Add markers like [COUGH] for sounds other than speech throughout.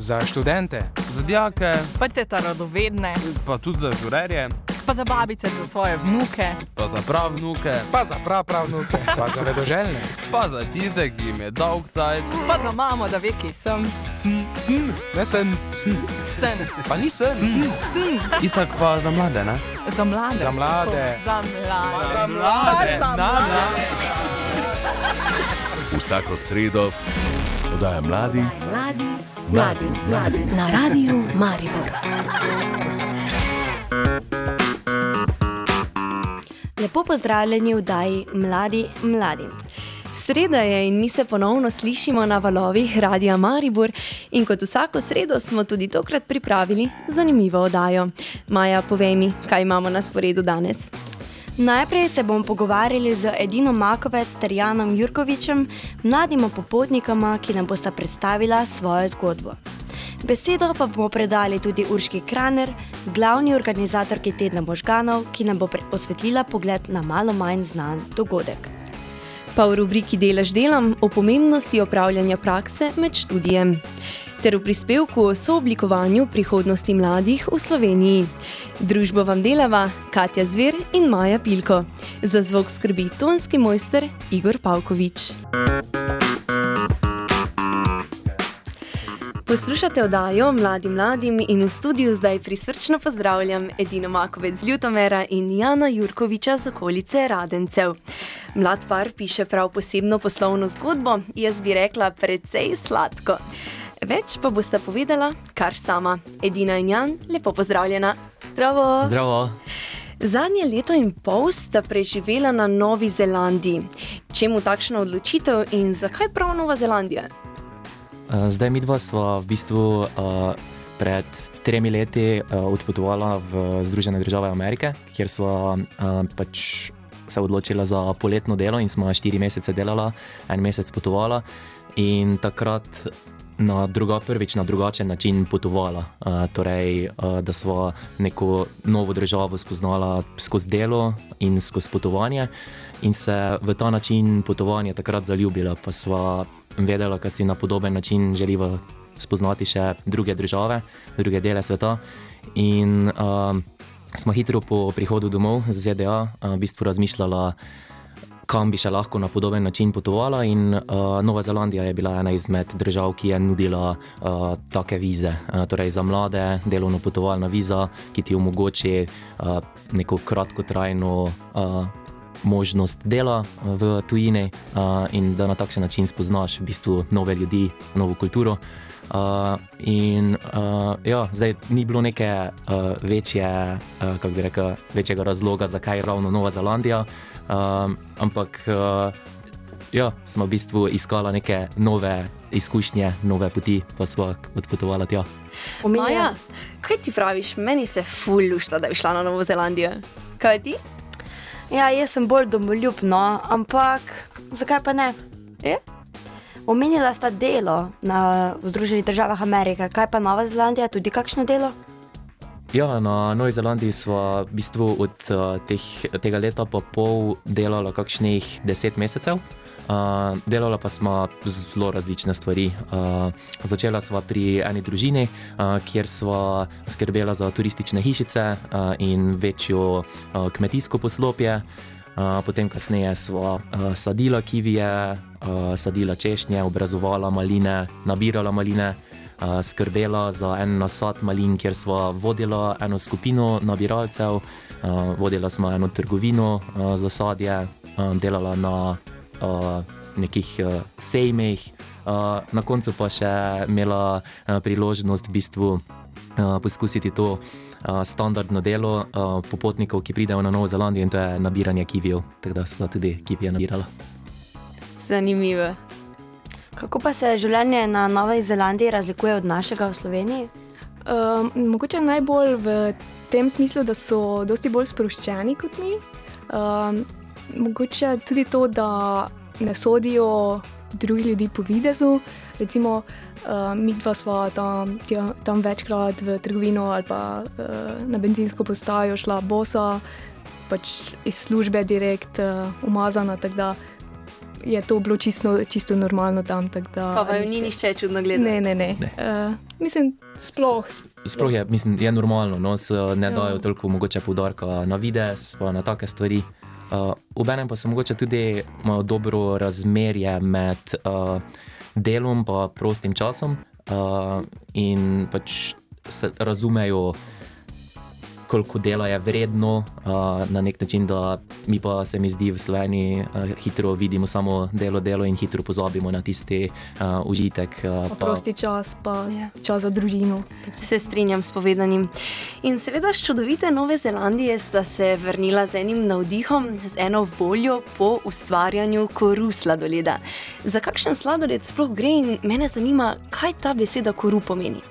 za študente, za dijake, pa te ta radovedne, pa tudi za žurerje, pa za babice, za svoje vnuke, pa za prav vnuke, pa za prav prav vnuke, [LAUGHS] pa za vedoželjne, pa za tiste, ki jim je dolg cajt, pa za mamo, da ve, ki sem. Sn, sn, ne sen, sn. Sen. Pa ni sen, sn. Sn. Itak pa za mlade, ne? Za mlade. Za mlade. Za mlade. Za mlade. Za mlade. Vsako sredo podaja mladi, mladi, mladi, mladi na radiju Maribor. Lepo pozdravljeni v Daji Mladi Mladi. Sreda je in mi se ponovno slišimo na valovih Radia Maribor in kot vsako sredo smo tudi tokrat pripravili zanimivo oddajo. Maja, povej mi, kaj imamo na sporedu danes. Najprej se bomo pogovarjali z Edino Makovec ter Janom Jurkovičem, mladima popotnikama, ki nam bosta predstavila svojo zgodbo. Besedo pa bomo predali tudi Urški Kraner, glavni organizatorki tedna možganov, ki nam bo osvetlila pogled na malo manj znan dogodek. Pa v rubriki Delaš delam o pomembnosti opravljanja prakse med študijem ter v prispevku o sooblikovanju prihodnosti mladih v Sloveniji. Družbo vam delava Katja Zver in Maja Pilko. Za zvok skrbi tonski mojster Igor Pavkovič. Poslušate oddajo Mladim mladim in v studiu zdaj prisrčno pozdravljam Edino Makovec z Ljutomera in Jana Jurkoviča z okolice Radencev. Mlad par piše prav posebno poslovno zgodbo, jaz bi rekla precej sladko. Več pa boste povedala kar sama. Edina in Jan, lepo pozdravljena. Zdravo. Zdravo. Zadnje leto in pol sta preživela na Novi Zelandiji. Čemu takšna odločitev in zakaj prav Nova Zelandija? Zdaj, mi dva smo v bistvu uh, pred tremi leti uh, odpotovala v Združene države Amerike, kjer smo uh, pač se odločila za poletno delo in smo štiri mesece delala, en mesec potovala. In takrat na druga, prvič na drugačen način potovala. Uh, torej, uh, da smo neko novo državo spoznala skozi delo in skozi potovanje, in se v ta način potovanja takrat zaljubila, pa smo vedela, da si na podoben način želiva spoznati še druge države, druge dele sveta. In uh, smo hitro po prihodu domov z ZDA uh, v bistvu razmišljala kam bi še lahko na podoben način potovala. In uh, Nova Zelandija je bila ena izmed držav, ki je nudila uh, take vize. Uh, torej za mlade, delovno potovalna viza, ki ti omogoči uh, neko kratkotrajno. Uh, Možnost dela v tujini uh, in da na takšen način spoznaš v bistvu nove ljudi, novo kulturo. Uh, in uh, ja, zdaj ni bilo neke uh, večje, uh, kako bi rekel, večjega razloga, zakaj je ravno Nova Zelandija. Um, ampak uh, ja, smo v bistvu iskali neke nove izkušnje, nove poti, pa smo odpotovali tja. Maja, kaj ti praviš? Meni se fuljušta, da bi šla na Novo Zelandijo. Kaj ti? Ja, jaz sem bolj domoljubna, ampak zakaj pa ne? Je? Omenila sta delo na Združenih državah Amerike, kaj pa Nova Zelandija, tudi kakšno delo? Ja, na Novi Zelandiji smo v bistvu od uh, teh, tega leta pa pol delali kakšnih deset mesecev. Uh, delala pa smo zelo različne stvari. Uh, začela smo pri eni družini, uh, kjer smo skrbela za turistične hišice uh, in večjo uh, kmetijsko poslopje. Uh, potem, kasneje, smo uh, sadila kivije, uh, sadila češnje, obrazovala maline, nabirala maline skrbela za en nasad malin, kjer smo vodila eno skupino nabiralcev, uh, vodila smo eno trgovino uh, za sadje, uh, delala na uh, nekih uh, sejmeh, uh, na koncu pa še imela uh, priložnost v bistvu uh, poskusiti to. Standardno delo uh, popotnikov, ki pridejo na Novo Zelandijo, in to je nabiranje kivijev, tako da smo tudi kivije nabirali. Zanimivo. Kako pa se življenje na Novi Zelandiji razlikuje od našega v Sloveniji? Um, mogoče najbolj v tem smislu, da so dosti bolj sproščeni kot mi. Um, mogoče tudi to, da ne sodijo drugi ljudi po videzu. Recimo, uh, mi dva smo tam, tja, tam večkrat v trgovino ali pa uh, na benzinsko postajo šla bosa, pač iz službe direkt uh, umazana. je to bilo čisto, čisto normalno tam. tako Da, Pa vaju ni nišče čudno gledati. Ne, ne, ne. Ne. Uh, mislim, sploh. Sploh je, mislim, je normalno, no, se ne Ja. dajo toliko mogoče poudarka na videz, pa na take stvari. Uh, Obenem pa so mogoče tudi imajo dobro razmerje med uh, delom in prostim časom uh, in pač se razumejo, koliko dela je vredno uh, na nek način, da mi pa se mi zdi v Sloveniji uh, hitro vidimo samo delo, delo in hitro pozabimo na tisti uh, užitek. Uh, Pa prosti čas, pa Ja. čas za družino. Se strinjam s povedanim. In seveda, s čudovite Nove Zelandije sta se vrnila z enim navdihom, z eno voljo po ustvarjanju koru sladoleda. Za kakšen sladoled sploh gre in mene zanima, kaj ta beseda koru pomeni.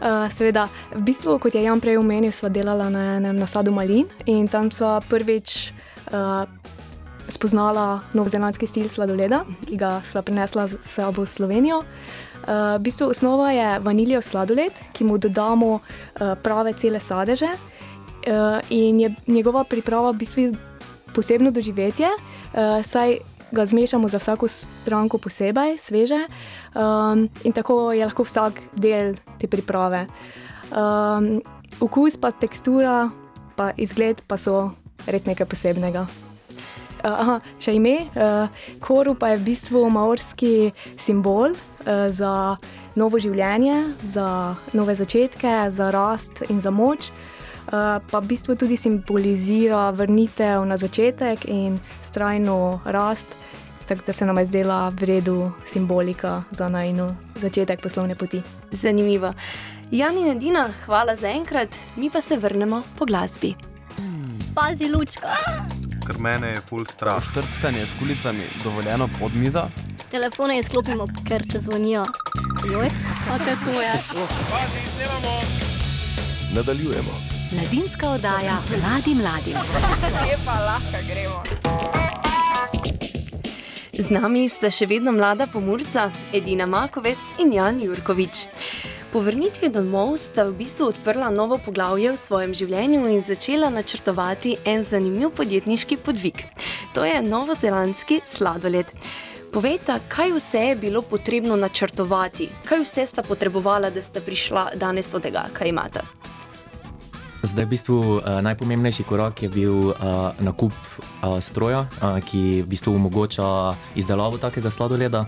Uh, seveda, v bistvu, kot je Jan prej omenil, sva delala na enem nasadu malin in tam sva prvič uh, spoznala novozelandski stil sladoleda, ki ga sva prinesla z sabo v Slovenijo. Uh, v bistvu osnova je vaniljev sladoled, ki mu dodamo uh, prave cele sadeže uh, in je njegova priprava v bistvu posebno doživetje, uh, saj ga zmešamo za vsako stranko posebej, sveže, um, in tako je lahko vsak del te priprave. Um, okus, pa tekstura, pa izgled pa so res nekaj posebnega. Uh, Aha, še ime. Uh, koru pa je v bistvu maorski simbol uh, za novo življenje, za nove začetke, za rast in za moč. Uh, pa v bistvu tudi simbolizira vrnitev na začetek in strajno rast, tako da se nam je zdela v redu simbolika za najno začetek poslovne poti. Zanimivo. Jan in Edina, hvala za enkrat, mi pa se vrnemo po glasbi. Pazi, lučka. Ker mene je full strah. Štrckanje s kulicami dovoljeno pod mizo. Telefone izklopimo, ker če zvonijo. Joj, kako to je? Nadaljujemo. Mladinska oddaja mladim mladim. Lepa, [LAUGHS] lahko gremo. Z nami sta še vedno mlada pomorca Edina Makovec in Jan Jurkovič. Po vrnitvi domov sta v bistvu odprla novo poglavje v svojem življenju in začela načrtovati en zanimiv podjetniški podvig. To je novozelandski sladoled. Povejte, kaj vse je bilo potrebno načrtovati, kaj vse sta potrebovala, da sta prišla danes do tega, kaj imate. Zdaj, v bistvu, uh, najpomembnejši korak je bil uh, nakup uh, stroja, uh, ki v bistvu omogoča izdelavo takega sladoleda.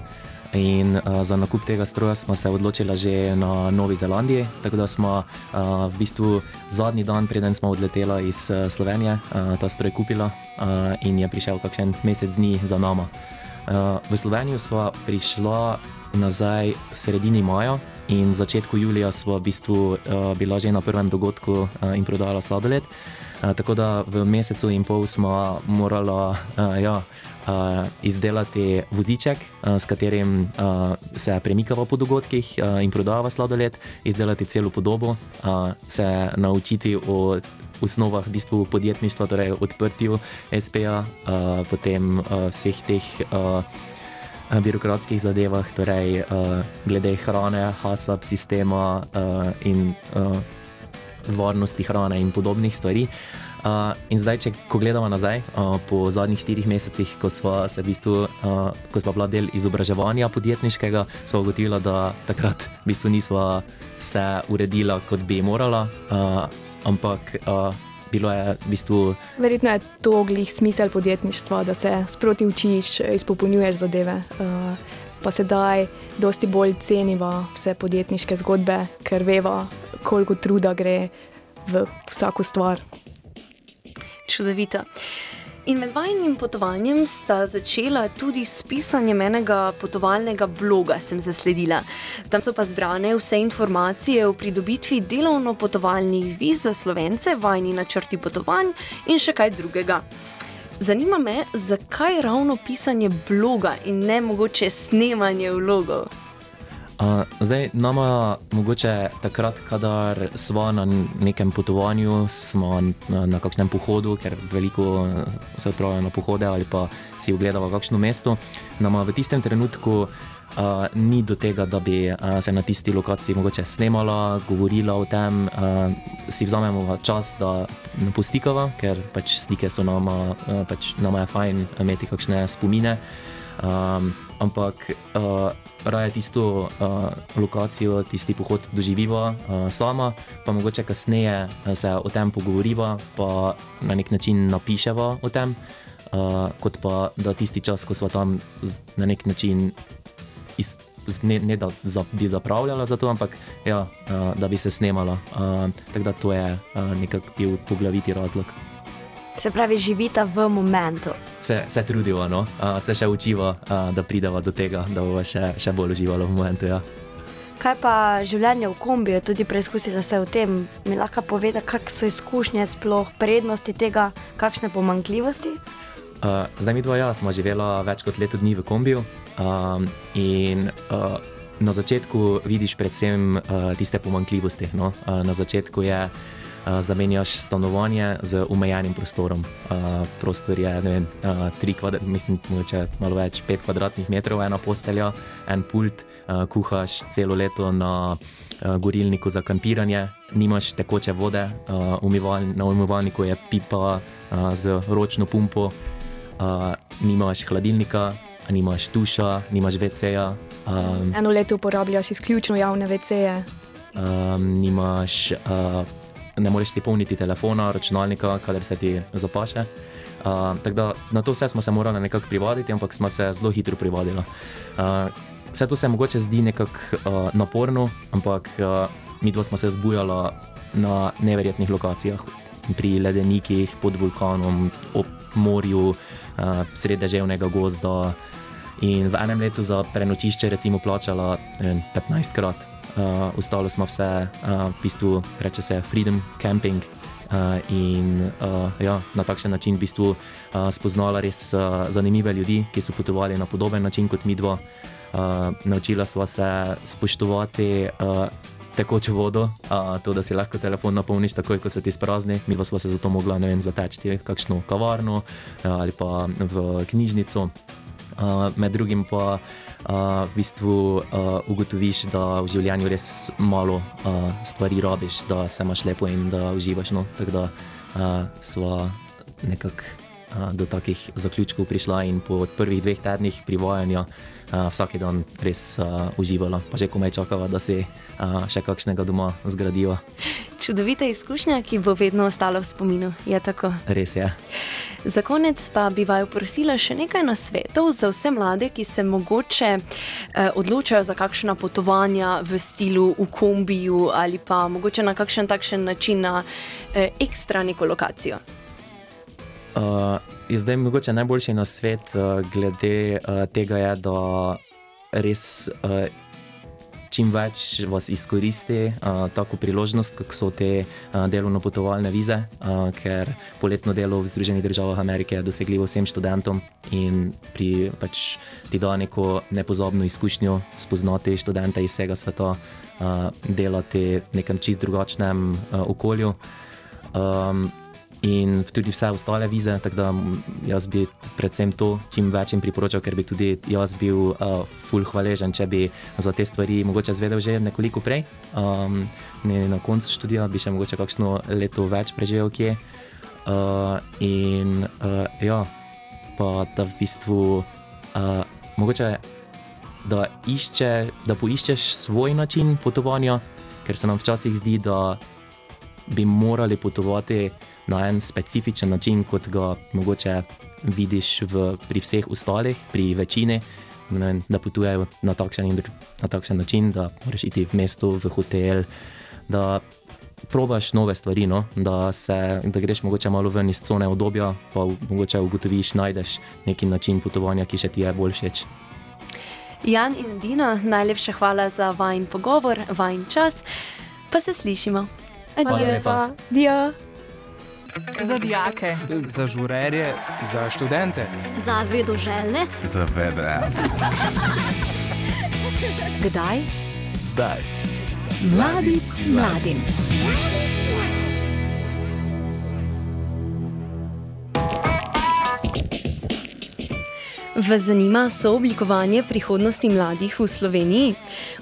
In uh, za nakup tega stroja smo se odločili že na Novi Zelandiji, tako da smo uh, v bistvu zadnji dan, preden smo odleteli iz uh, Slovenije, uh, ta stroj kupila uh, in je prišel kakšen mesec dni za nama. Uh, v Slovenijo smo prišla nazaj sredini maja in v začetku julija smo v bistvu uh, bila že na prvem dogodku uh, in prodala sladoled. Uh, tako da v mesecu in pol smo morali uh, ja, uh, izdelati voziček, uh, s katerim uh, se premikava po dogodkih uh, in prodava sladoled, izdelati celo podobo, uh, se naučiti o osnovah v bistvu podjetništva, torej odprtju SP-ja, uh, potem uh, vseh teh. Uh, birokratskih zadevah, torej uh, glede hrane, HASAP sistema uh, in uh, varnosti hrane in podobnih stvari. Uh, in zdaj, če ko gledamo nazaj, uh, po zadnjih štirih mesecih, ko smo se v bistvu, uh, ko smo bila del izobraževanja podjetniškega, smo ugotovili, da takrat v bistvu nismo vse uredila, kot bi morala, uh, ampak uh, bilo je v bistvu Verjetno je to glih smisel podjetništva, da se sproti učiš, izpopolnjuješ zadeve. Uh, pa sedaj dosti bolj ceniva vse podjetniške zgodbe, ker veva, koliko truda gre v vsako stvar. Čudovito. In med vajnim potovanjem sta začela tudi s pisanjem enega potovalnega bloga, sem zasledila. Tam so pa zbrane vse informacije o pridobitvi delovno-potovalnih viz za slovence, vajni načrti potovanj in še kaj drugega. Zanima me, zakaj ravno pisanje bloga in ne mogoče snemanje vlogov. Uh, zdaj, nama mogoče takrat, kadar smo na nekem potovanju, smo na, na kakšnem pohodu, ker veliko se odpravlja na pohode ali pa si ogledamo kakšno mesto, nama v tistem trenutku uh, ni do tega, da bi uh, se na tisti lokaciji mogoče snemala, govorila o tem, uh, si vzamemo čas, da postikava, ker pač stike so nama, uh, pač nama je fajn imeti kakšne spomine. Um, ampak uh, raje tisto uh, lokacijo, tisti pohod doživiva uh, sama, pa mogoče kasneje se o tem pogovoriva, pa na nek način napiševa o tem, uh, kot pa da tisti čas, ko smo tam z, na nek način. Iz, Ne, ne da za, bi zapravljala za to, ampak ja, uh, da bi se snemala. Uh, tako da to je uh, nekakšen poglaviti razlog. Se pravi, živita v momentu. Se, se trudiva, no? uh, se še učiva, uh, da prideva do tega, da bo še, še bolj uživalo v momentu. Ja. Kaj pa življenje v kombiju, tudi preizkusite se v tem? Mi lahko povete, kakšne so izkušnje, sploh prednosti tega, kakšne pomankljivosti? Uh, zdaj, mi dva, ja, smo živela več kot leto dni v kombiju. Um, in uh, na začetku vidiš predvsem uh, tiste pomankljivosti. No? Uh, na začetku je zamenjaš stanovanje z omejenim prostorom. Prostor je vem, tri kvadrat, mislim, mogoče malo več, pet kvadratnih metrov, ena postelja, en pult, kuhaš celo leto na gorilniku za kampiranje, nimaš tekoče vode, na umivalniku je pipa z ročno pumpo, nimaš hladilnika. Nimaš tuša, nimaš VC-ja. Um, Eno leto uporabljaš izključno javne VC-je. Um, nimaš uh, ne moreš si polniti telefona, računalnika, kader se ti zapaše. Uh, da, na to vse smo se morali nekako privaditi, ampak smo se zelo hitro privadili. Uh, vse to se mogoče zdi nekako uh, naporno, ampak uh, mi dva smo se zbujali na neverjetnih lokacijah, pri ledenikih, pod vulkanom, ob morju, uh, sredi deževnega gozda. In v enem letu za prenočišče, recimo, plačala 15 krat uh, ostalo smo vse, uh, v bistvu reče se Freedom Camping. Uh, in uh, ja, na takšen način v bistvu uh, spoznala res uh, zanimive ljudi, ki so potovali na podoben način kot mi dva. Uh, naučila sva se spoštovati uh, tekočo vodo, uh, to, da si lahko telefon napolniš takoj, ko se ti sprazni. Mi pa sva se zato mogla vem, zateči v kakšno kavarno ali pa v knjižnico. Uh, med drugim pa uh, v bistvu uh, ugotoviš, da v življenju res malo uh, stvari rabiš, da se imaš lepo in da uživaš. No? Tako da uh, smo nekako do takih zaključkov prišla in po prvih dveh tednih privajanja vsak dan res uživala, pa že komaj čakava, da uh, še kakšnega doma zgradijo. Čudovita izkušnja, ki bo vedno ostala v spominu. Je tako? Res je. Za konec pa bi vaju prosila še nekaj nasvetov za vse mlade, ki se mogoče eh, odločajo za kakšna potovanja v stilu v kombiju ali pa mogoče na kakšen takšen način na eh, ekstra neko lokacijo. Uh, zdaj, mogoče najboljši na svet uh, glede uh, tega je, da res uh, čim več vas izkoristi uh, tako priložnost, kot so te uh, delovno-potovalne vize, uh, ker poletno delo v Združenih državah Amerike je dosegljivo vsem študentom in pri, pač, ti da neko nepozabno izkušnjo spoznati študente iz vsega sveta, uh, delati v nekem čist drugačnem uh, okolju. Um, in tudi vse ostale vize. Tako da jaz bi predvsem to čim več jim priporočal, ker bi tudi jaz bil uh, full hvaležen, če bi za te stvari mogoče zvedel že nekoliko prej. Um, na koncu študija bi še mogoče kakšno leto več preživel kje. Uh, in uh, ja, pa da v bistvu uh, mogoče. Da, išče, da poiščeš svoj način potovanja, ker se nam včasih zdi, da bi morali potovati na en specifičen način, kot ga mogoče vidiš v, pri vseh ostalih, pri večini, ne, da potujejo na takšen, in, na takšen način, da moraš iti v mesto, v hotel. Da probaš nove stvari, no? da, se, da greš mogoče malo ven iz cone obdobja, pa mogoče ugotoviš, najdeš neki način potovanja, ki še ti je bolj všeč. Jan in Dina, najlepša hvala za vajen pogovor, vajen čas, pa se slišimo. Adijo. Za dijake, za žurerje, za študente, za vedoželjne, za vedre. Kdaj? Zdaj. Mladi, mladim. Vas zanima sooblikovanje prihodnosti mladih v Sloveniji?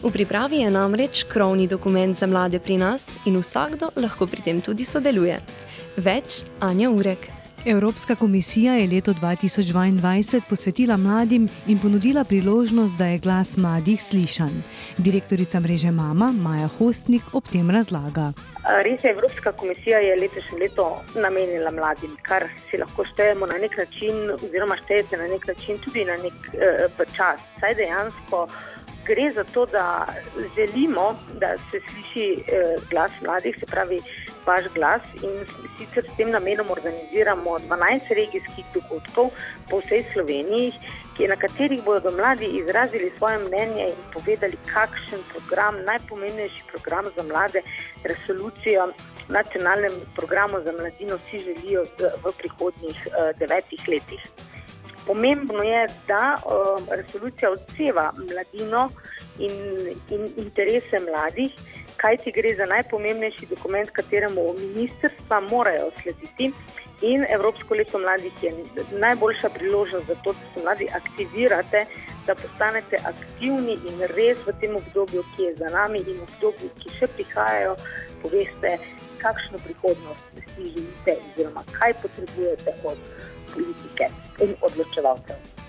V pripravi je namreč krovni dokument za mlade pri nas in vsakdo lahko pri tem tudi sodeluje. Več Anja Urek. Evropska komisija je leto 2022 posvetila mladim in ponudila priložnost, da je glas mladih slišan. Direktorica mreže Mama Maja Hostnik ob tem razlaga. Res je, Evropska komisija je letošnje leto namenila mladim, kar si lahko štejemo na nek način, oziroma štejete na nek način tudi na nek uh, čas. Saj dejansko gre za to, da želimo, da se sliši uh, glas mladih, se pravi vaš glas in sicer s tem namenom organiziramo 12 regijskih dogodkov po vsej Sloveniji, na katerih bodo mladi izrazili svoje mnenje in povedali, kakšen program, najpomembnejši program za mlade, resolucijo nacionalnem programu za mladino si želijo v prihodnjih uh, devetih letih. Pomembno je, da uh, resolucija odseva mladino in, in interese mladih, kaj ti gre za najpomembnejši dokument, kateremu ministrstva morajo slediti. In Evropsko leto mladih je najboljša priložnost za to, da se mladi aktivirate, da postanete aktivni in res v tem obdobju, ki je za nami in obdobju, ki še prihajajo, poveste, kakšno prihodnost si želite, oziroma kaj potrebujete od politike in odločevalcev.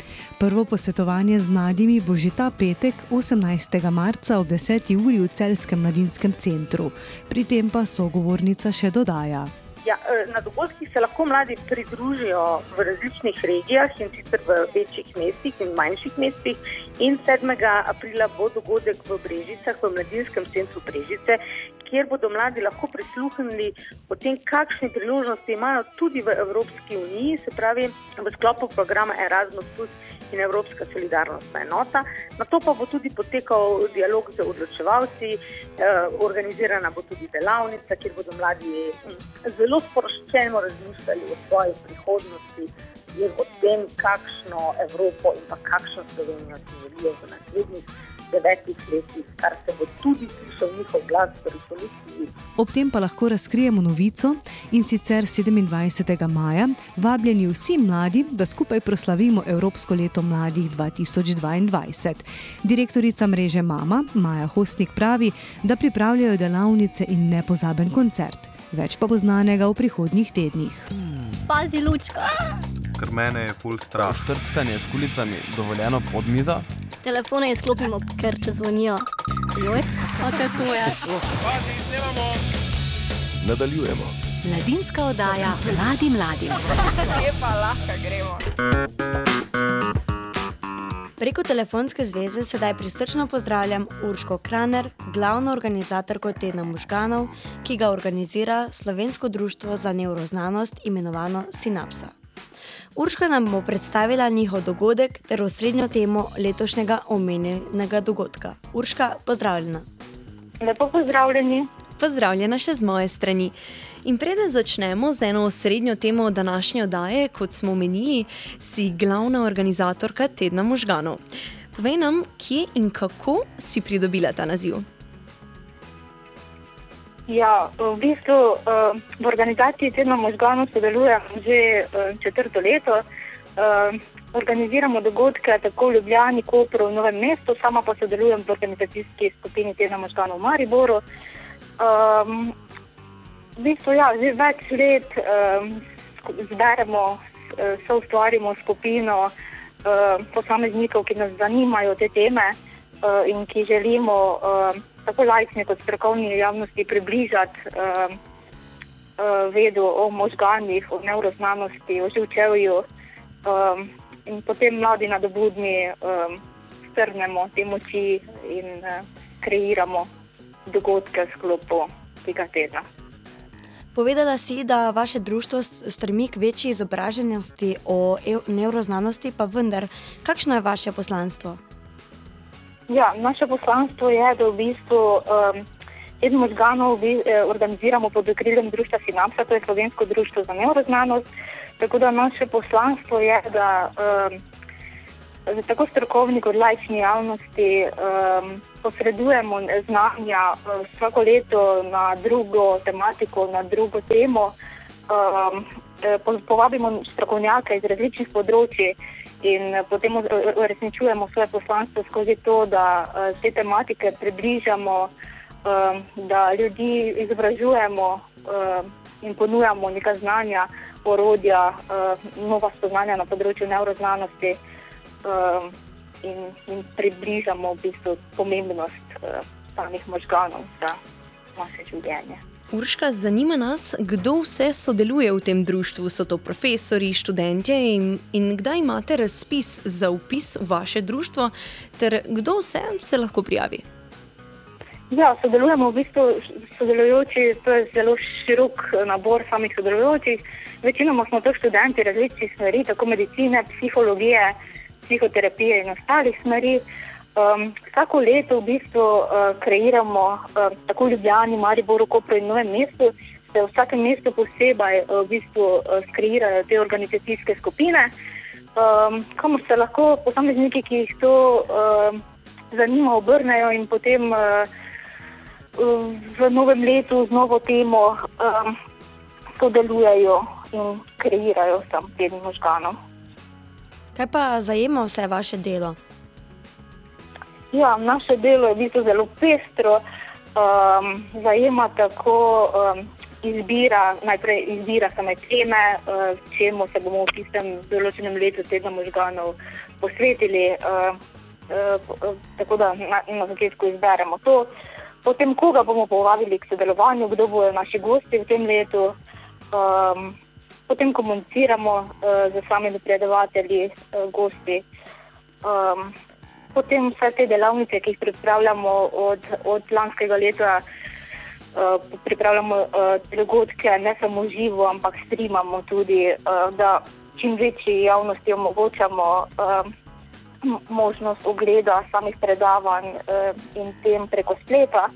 Prvo posvetovanje z mladimi bo že ta petek, 18. marca ob 10. uri v Celskem mladinskem centru. Pri tem pa sogovornica še dodaja. Ja, e, na dogodkih se lahko mladi pridružijo v različnih regijah in sicer v večjih mestih in manjših mestih. In 7. aprila bo dogodek v Brežicah, v Mladinskem centru Brežice, kjer bodo mladi lahko prisluhnili o tem, kakšne priložnosti imajo tudi v Evropski uniji, se pravi v sklopu programa Erasmus in Evropska solidarnostna enota. Na to pa bo tudi potekal dialog z odločevalci, eh, organizirana bo tudi delavnica, kjer bodo mladi hm, zelo sporočeno razmišljali o svoji prihodnosti. O tem, kakšno Evropo in pa kakšno Slovenijo si želijo v naslednjih devetih letih, kar se bo tudi slišal njihov glas v resoluciji. Ob tem pa lahko razkrijemo novico in sicer 27. maja vabljeni vsi mladi, da skupaj proslavimo Evropsko leto mladih 2022. Direktorica mreže Mama Maja Hostnik pravi, da pripravljajo delavnice in nepozaben koncert. Več pa bo znanega v prihodnjih tednih. Pazi, lučka! Ker mene je full strah. Štrckanje s kulicami dovoljeno pod mizo? telefone izklopimo, ker če zvonijo. Joj, kaj to je? Pazi, snemamo. Nadaljujemo. Mladinska oddaja mladi mladi. Lepa, lahko gremo. Preko telefonske zveze sedaj prisrčno pozdravljam Urško Kraner, glavno organizatorko tedna možganov, ki ga organizira Slovensko društvo za neuroznanost imenovano Synapsa. Urška nam bo predstavila njihov dogodek ter osrednjo temo letošnjega omenjenega dogodka. Urška, pozdravljena. Lepo pozdravljeni. Pozdravljena še z moje strani. In preden začnemo z eno osrednjo temo današnje oddaje, kot smo omenili, si glavna organizatorka tedna možganov. Povej nam, kje in kako si pridobila ta naziv. Ja, v bistvu uh, v organizaciji Tedna možganov sodelujem že uh, četrto leto. Uh, organiziramo dogodke tako v Ljubljani, Kopru, v Novem mestu, sama pa sodelujem v organizacijski skupini Tedna možganov v Mariboru. Um, v bistvu, ja, že več let um, zberemo, uh, so ustvarimo skupino uh, posameznikov, ki nas zanimajo te teme uh, in ki želimo. Uh, tako lajkni kot strokovni javnosti približati uh, uh, vedo o možganjih, o neuroznanosti, o živčevju um, in potem mladi nadobudni um, strnemo te moči in uh, kreiramo dogodke v sklopu tega tedna. Povedala si, da vaše društvo strmi k večji izobraženosti o neuroznanosti, pa vendar, kakšno je vaše poslanstvo? Ja, naše poslanstvo je, da v bistvu um, eden možganov bi, eh, organiziramo pod okriljem društva Sinapsa, to je Slovensko društvo za neuroznanost. Tako da naše poslanstvo je, da um, tako strokovni kot lajčni javnosti um, posredujemo znanja uh, vsako leto na drugo tematiko, na drugo temo. Um, povabimo strokovnjake iz različnih področji in eh, potem uresničujemo svoje poslanstvo skozi to, da uh, te tematike približamo, uh, da ljudi izobražujemo in ponujamo neka znanja orodja, nova spoznanja na področju neuroznanosti in, in približamo v bistvu pomembnost samih možganov za naše življenje. Urška, zanima nas, kdo vse sodeluje v tem društvu. So to profesori, študentje in, in kdaj imate razpis za upis v vaše društvo, ter kdo vse se lahko prijavi? Ja, sodelujemo v bistvu sodelujoči, to je zelo širok nabor samih sodelujočih. Večinoma smo to študenti različnih smeri, tako medicine, psihologije, psihoterapije in ostalih smeri. Um, vsako leto v bistvu uh, kreiramo uh, tako v Ljubljani, Mariboru, Kopru in Novem mestu, se v vsakem mestu posebej uh, v bistvu uh, skreirajo te organizacijske skupine, um, kamor se lahko posamezniki, ki jih to uh, zanima, obrnejo in potem uh, v novem letu z novo temo um, sodelujejo in kreirajo sam teden možganov. Kaj pa zajema vse vaše delo? Ja, naše delo je v bistvu zelo pestro, um, zajema tako um, izbira, najprej izbira same teme, uh, čemu se bomo v tistem določenem letu tega možganov posvetili. Uh, uh, tako da na, na začetku izberemo to, potem koga bomo povabili k sodelovanju, kdo bodo naši gosti v tem letu. Um, potem komuniciramo uh, z samimi predavatelji, uh, gosti. Um, potem vse te delavnice, ki jih pripravljamo od, od lanskega leta, uh, pripravljamo uh, dogodke ne samo živo, ampak streamamo tudi, uh, da čim večji javnosti omogočamo uh, možnost ogleda samih predavanj uh, in tem preko spleta.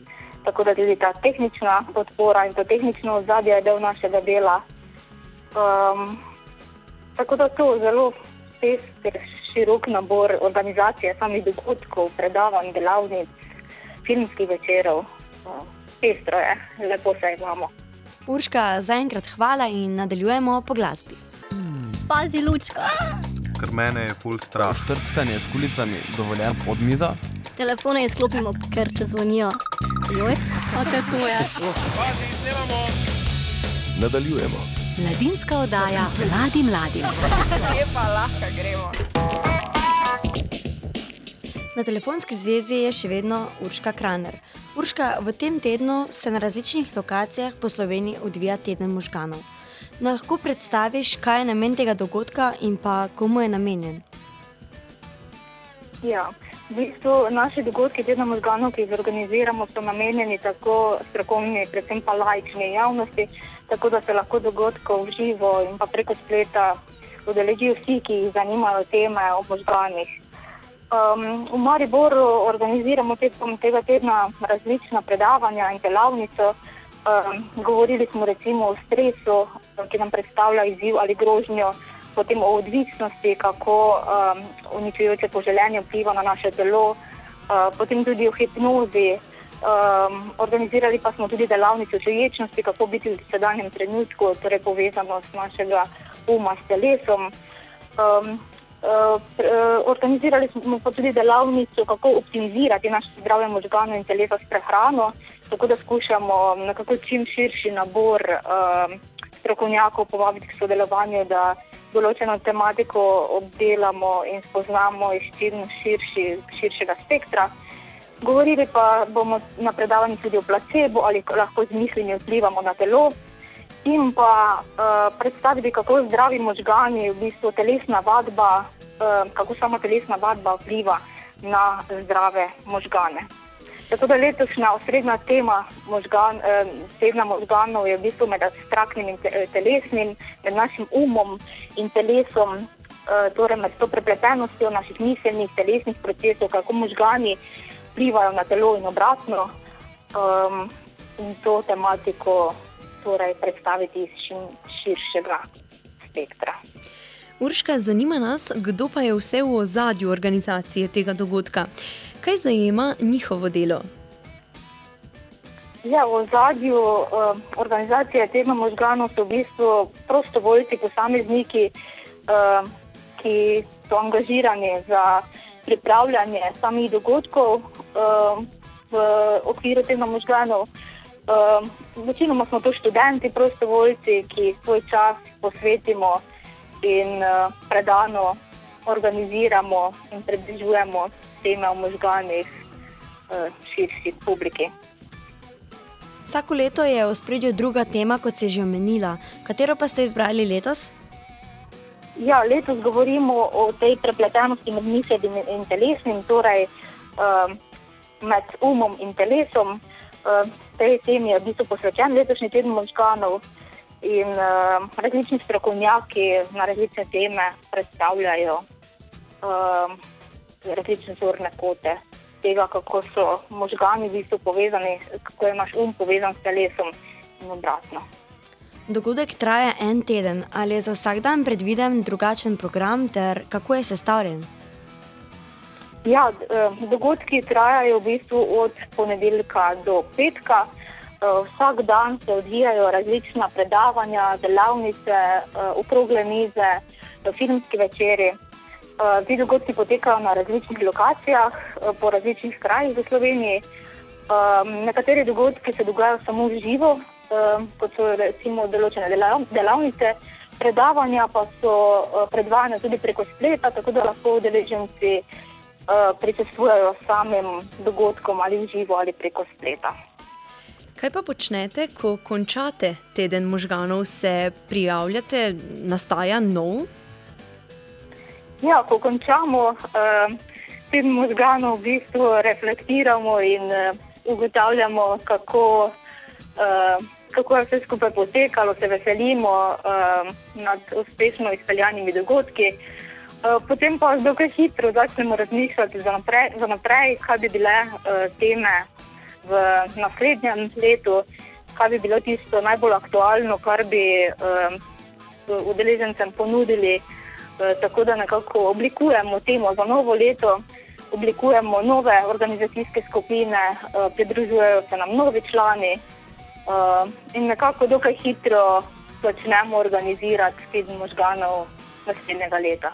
Tako da tudi ta tehnična podpora in to tehnično ozadje je del našega dela. Um, tako da to zelo pester, širok nabor organizacije, samih dogodkov, predavanj, delavnic, filmskih večerov. Pestro je, lepo se imamo. Urška, zaenkrat hvala in nadaljujemo po glasbi. Pazi, lučka. Ker mene je full strah. Štrckanje s kulicami dovoljeno pod mizo. Telefone izklopimo, ker če zvonijo. Joj, kaj to je? Pazi, snemamo. Nadaljujemo. Mladinska oddaja mladi mladi. Lepa, lahko gremo. Na telefonski zvezi je še vedno Urška Kraner. Urška, v tem tednu se na različnih lokacijah po Sloveniji odvija teden možganov. No, lahko predstaviš, kaj je namen tega dogodka in pa komu je namenjen? Ja, v bistvu naši dogodki tedna možganov, ki jih organiziramo, so namenjeni tako strokovni, predvsem pa lajčni javnosti, tako da se lahko dogodkov v živo in pa preko spleta udeležijo vsi, ki jih zanimajo teme o možganih. Um, v Mariboru organiziramo tekom tega tedna različna predavanja in delavnice. Um, govorili smo recimo o stresu, ki nam predstavlja izziv ali grožnjo, potem o odvisnosti, kako um, uničujoče poželenje vpliva na naše telo, uh, potem tudi o hipnozi. Um, organizirali pa smo tudi delavnice čuječnosti, kako biti v sedanjem trenutku, torej povezanost našega uma s telesom. Um, Uh, organizirali smo pa tudi delavnico, kako optimizirati naše zdravje možganov in telesa s prehrano, tako da skušamo nekako čim širši nabor uh, strokovnjakov povabiti k sodelovanju, da določeno tematiko obdelamo in spoznamo iz čim širši, širšega spektra. Govorili pa bomo na predavanju tudi o placebo ali lahko z mislimi vplivamo na telo. In pa uh, predstaviti, kako zdravi možgani, v bistvu telesna vadba, uh, kako sama telesna vadba vpliva na zdrave možgane. Tako da letošnja osrednja tema možgan, eh, tedna možganov je v bistvu med abstraktnim in telesnim, med našim umom in telesom, eh, torej med to prepletenostjo naših miselnih, telesnih procesov, kako možgani vplivajo na telo in obratno. Um, in to tematiko torej predstaviti iz širšega spektra. Urška, zanima nas, kdo pa je vse v ozadju organizacije tega dogodka. Kaj zajema njihovo delo? Ja, v ozadju uh, organizacije tega možganov so v bistvu prostovoljci, posamezniki, uh, ki so angažirani za pripravljanje samih dogodkov uh, v okviru tega možganov. Um, večinoma smo to študenti, prostovoljci, ki svoj čas posvetimo in uh, predano organiziramo in približujemo teme o možganih uh, širši publiki. Vsako leto je v spredju druga tema, kot se je že omenila. Katero pa ste izbrali letos? Ja, letos govorimo o tej prepletenosti med miselnim in telesnim, torej um, med umom in telesom. Um, tej temi je v bistvu posvečen letošnji teden možganov in um, različni strokovnjaki na različne teme predstavljajo um, različne zorne kote tega, kako so možgani v bistvu povezani, kako je naš um povezan s telesom in obratno. Dogodek traja en teden, ali je za vsak dan predviden drugačen program, ter kako je sestavljen? Ja, dogodki trajajo v bistvu od ponedeljka do petka. Vsak dan se odvijajo različna predavanja, delavnice, okrogle mize, filmski večeri. Ti dogodki potekajo na različnih lokacijah, po različnih krajih v Sloveniji. Nekateri dogodki se dogajajo samo v živo, kot so recimo določene delavnice, predavanja pa so uh, predvajane tudi preko spleta, tako da lahko udeleženci uh, prisostvujejo samim dogodkom ali v živo ali preko spleta. Kaj pa počnete, ko končate teden možganov, se prijavljate, nastaja nov? Ja, ko končamo uh, teden možganov, v bistvu reflektiramo in uh, ugotavljamo, kako, uh, kako je vse skupaj potekalo, se veselimo uh, nad uspešno izpeljanimi dogodki. Uh, potem pa zelo hitro začnemo razmišljati za naprej, za naprej kaj bi bile uh, teme v naslednjem letu, kaj bi bilo tisto najbolj aktualno, kar bi uh, udeležencem ponudili. Eh, tako da nekako oblikujemo temo za novo leto, oblikujemo nove organizacijske skupine, eh, pridružujejo se nam novi člani eh, in nekako dokaj hitro začnemo organizirati teden možganov naslednjega leta.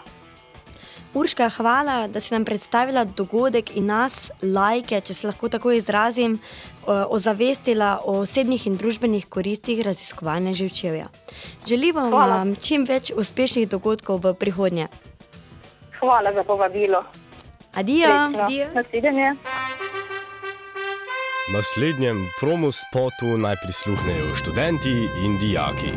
Urška, hvala, da si nam predstavila dogodek in nas, lajke, če se lahko tako izrazim, ozavestila o osebnih in družbenih koristih raziskovanja živčevja. Želimo vam čim več uspešnih dogodkov v prihodnje. Hvala za povabilo. Adijo. Naslednje. Naslednjem promo spotu naj prisluhnejo študenti in dijaki.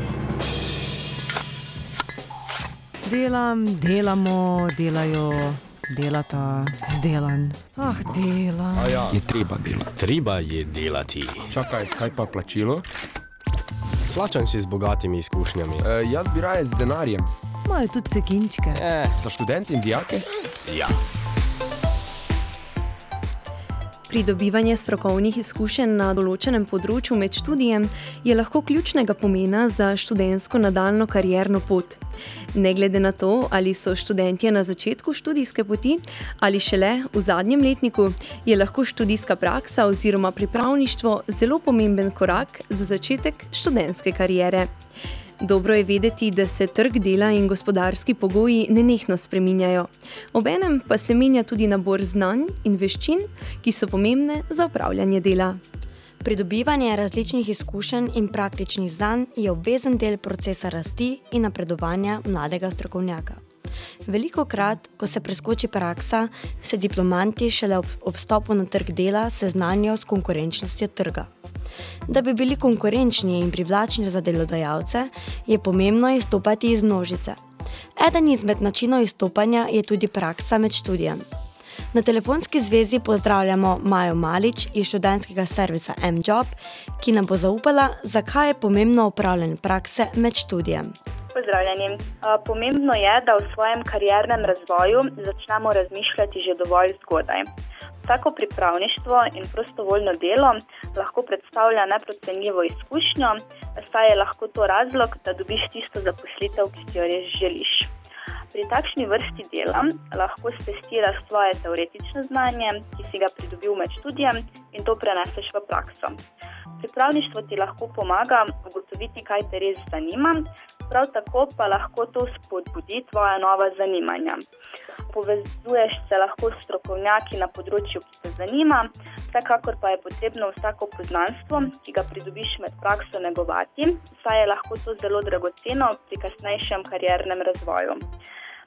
Delam, delamo, delajo, delata, zdelan. Ah, dela. Ja. Je treba delati. Treba je delati. Čakaj, kaj pa plačilo? Plačan si z bogatimi izkušnjami. E, jaz bi raje z denarjem. Imajo tudi cekinčke. E, za študente in dijake? Ja. Pridobivanje strokovnih izkušenj na določenem področju med študijem je lahko ključnega pomena za študentsko nadaljno karjerno pot. Ne glede na to, ali so študentje na začetku študijske poti ali šele v zadnjem letniku, je lahko študijska praksa oziroma pripravništvo zelo pomemben korak za začetek študentske karijere. Dobro je vedeti, da se trg dela in gospodarski pogoji nenehno spreminjajo. Obenem pa se menja tudi nabor znanj in veščin, ki so pomembne za upravljanje dela. Pridobivanje različnih izkušenj in praktičnih znanj je obvezen del procesa rasti in napredovanja mladega strokovnjaka. Veliko krat, ko se preskoči praksa, se diplomanti šele ob, ob stopu na trg dela seznanjajo s konkurenčnostjo trga. Da bi bili konkurenčni in privlačni za delodajalce, je pomembno izstopati iz množice. Eden izmed načinov izstopanja je tudi praksa med študijem. Na telefonski zvezi pozdravljamo Majo Malič iz študentskega servisa MJOB, ki nam bo zaupala, zakaj je pomembno upravljanje prakse med študijem. Pozdravljeni. Pomembno je, da v svojem kariernem razvoju začnemo razmišljati že dovolj zgodaj. Vsako pripravništvo in prostovoljno delo lahko predstavlja neprocenljivo izkušnjo, saj je lahko to razlog, da dobiš tisto zaposlitev, ki si jo res želiš. Pri takšni vrsti dela lahko testiraš svoje teoretično znanje, ki si ga pridobil med študijem, in to preneseš v prakso. Pripravništvo ti lahko pomaga ugotoviti, kaj te res zanima, prav tako pa lahko to spodbudi tvoja nova zanimanja. Povezuješ se lahko s strokovnjaki na področju, ki te zanima, vsekakor pa je potrebno vsako poznanstvo, ki ga pridobiš med prakso, negovati, saj je lahko to zelo dragoceno pri kasnejšem kariernem razvoju.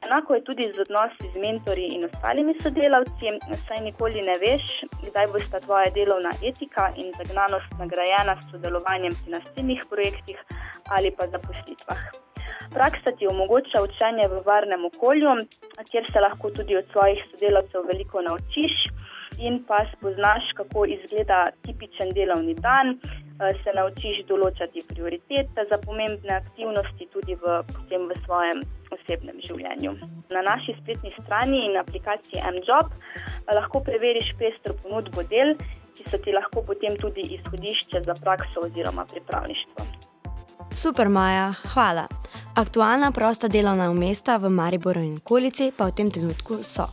Enako je tudi z odnosi z mentorji in ostalimi sodelavci, saj nikoli ne veš, kdaj bo sta tvoja delovna etika in zagnanost nagrajena s sodelovanjem pri naslednjih projektih ali pa zaposlitvah. Praksa ti omogoča učenje v varnem okolju, kjer se lahko tudi od svojih sodelavcev veliko naučiš in pa spoznaš, kako izgleda tipičen delovni dan, se naučiš določati prioritete za pomembne aktivnosti tudi v, v svojem osebnem življenju. Na naši spletni strani in aplikaciji MJOB lahko preveriš pestro ponudbo del, ki so ti lahko potem tudi izhodišče za prakso oziroma pripravništvo. Super, Maja, hvala. Aktualna prosta delovna mesta v Mariboru in okolici pa v tem trenutku so.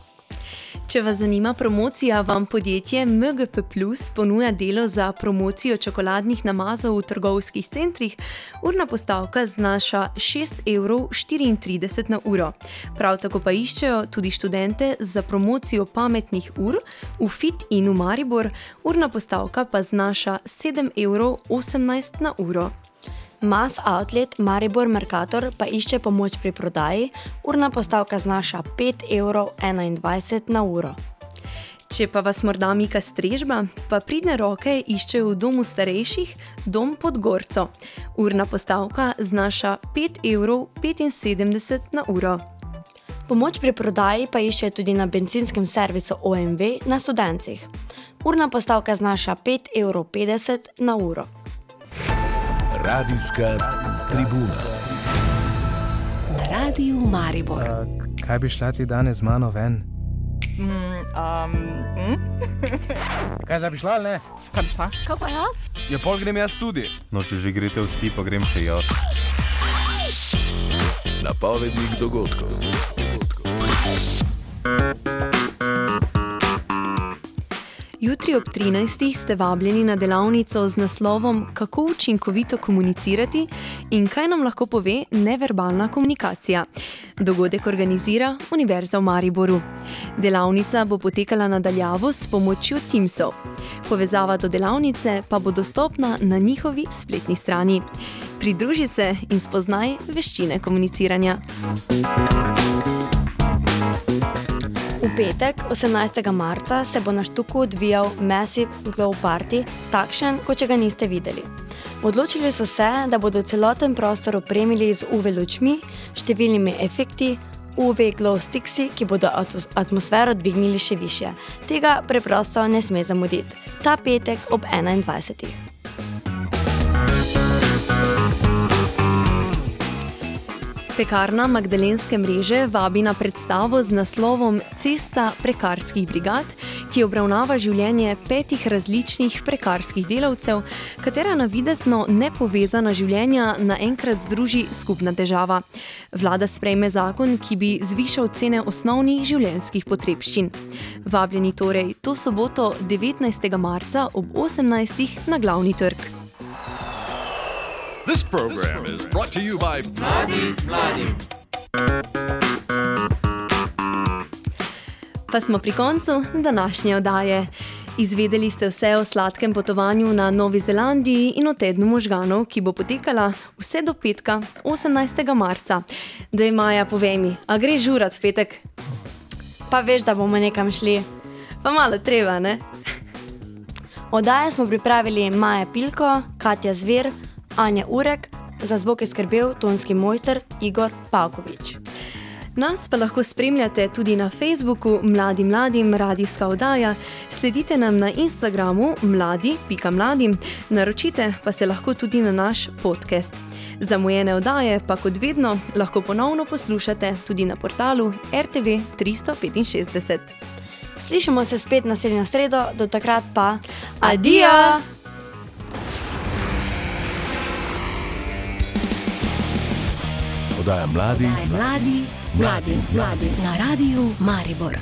Če vas zanima promocija, vam podjetje MGP Plus ponuja delo za promocijo čokoladnih namazov v trgovskih centrih. Urna postavka znaša 6,34 evrov na uro. Prav tako pa iščejo tudi študente za promocijo pametnih ur v Fit in v Maribor, urna postavka pa znaša 7,18 evrov na uro. Mass Outlet Maribor Mercator pa išče pomoč pri prodaji, urna postavka znaša 5,21 evrov na uro. Če pa vas morda mika strežba, pa pridne roke iščejo v domu starejših, dom pod Gorco. Urna postavka znaša 5,75 evrov na uro. Pomoč pri prodaji pa iščejo tudi na benzinskem servisu OMV na Studencih. Urna postavka znaša 5,50 evrov na uro. Radijska tribuna. Na radiju Maribor. Uh, kaj bi šla ti danes z mano ven? Mm, um, mm? kaj zdaj bi šla, ne? Kaj bi šla? Kaj pa jaz? Ja, pol grem jaz tudi. No, če že greste vsi, pa grem še jaz. Napovednik dogodkov. Jutri ob 13. ste vabljeni na delavnico z naslovom Kako učinkovito komunicirati in kaj nam lahko pove neverbalna komunikacija. Dogodek organizira Univerza v Mariboru. Delavnica bo potekala nadaljavo s pomočjo Teamsov. Povezava do delavnice pa bo dostopna na njihovi spletni strani. Pridruži se in spoznaj veščine komuniciranja. V petek, 18. marca, se bo na Štuku odvijal Massive Glow Party, takšen, kot ga niste videli. Odločili so se, da bodo celoten prostor opremili z UV lučmi, številnimi efekti, UV glow stiksi, ki bodo atmosfero dvignili še više. Tega preprosto ne sme zamuditi. Ta petek ob 21. Pekarna Magdalenske mreže vabi na predstavo z naslovom Cesta prekarskih brigad, ki obravnava življenje petih različnih prekarskih delavcev, katera navidezno nepovezana življenja naenkrat združi skupna težava. Vlada sprejme zakon, ki bi zvišal cene osnovnih življenjskih potrebščin. Vabljeni torej to soboto 19. marca ob 18. na glavni trg. This program is brought to you by Mladi Mladi. Pa smo pri koncu današnje oddaje. Izvedeli ste vse o sladkem potovanju na Novi Zelandiji in o tednu možganov, ki bo potekala vse do petka, 18. marca. Da je Maja, povej mi, a gre žurat v petek? Pa veš, da bomo nekam šli. Pa malo treba, ne? Oddaje smo pripravili Maja Pilko, Katja Zver, Anja Urek, za zvok je skrbel tonski mojster Igor Pavkovič. Nas pa lahko spremljate tudi na Facebooku Mladi Mladim radijska oddaja, sledite nam na Instagramu mladi.mladim, naročite pa se lahko tudi na naš podcast. Zamujene oddaje pa kot vedno lahko ponovno poslušate tudi na portalu RTV 365. Slišimo se spet naslednjo sredo, do takrat pa adijo! Adijo! Oddaja mladi, Mladi, mladi, mladi na radiju Maribor.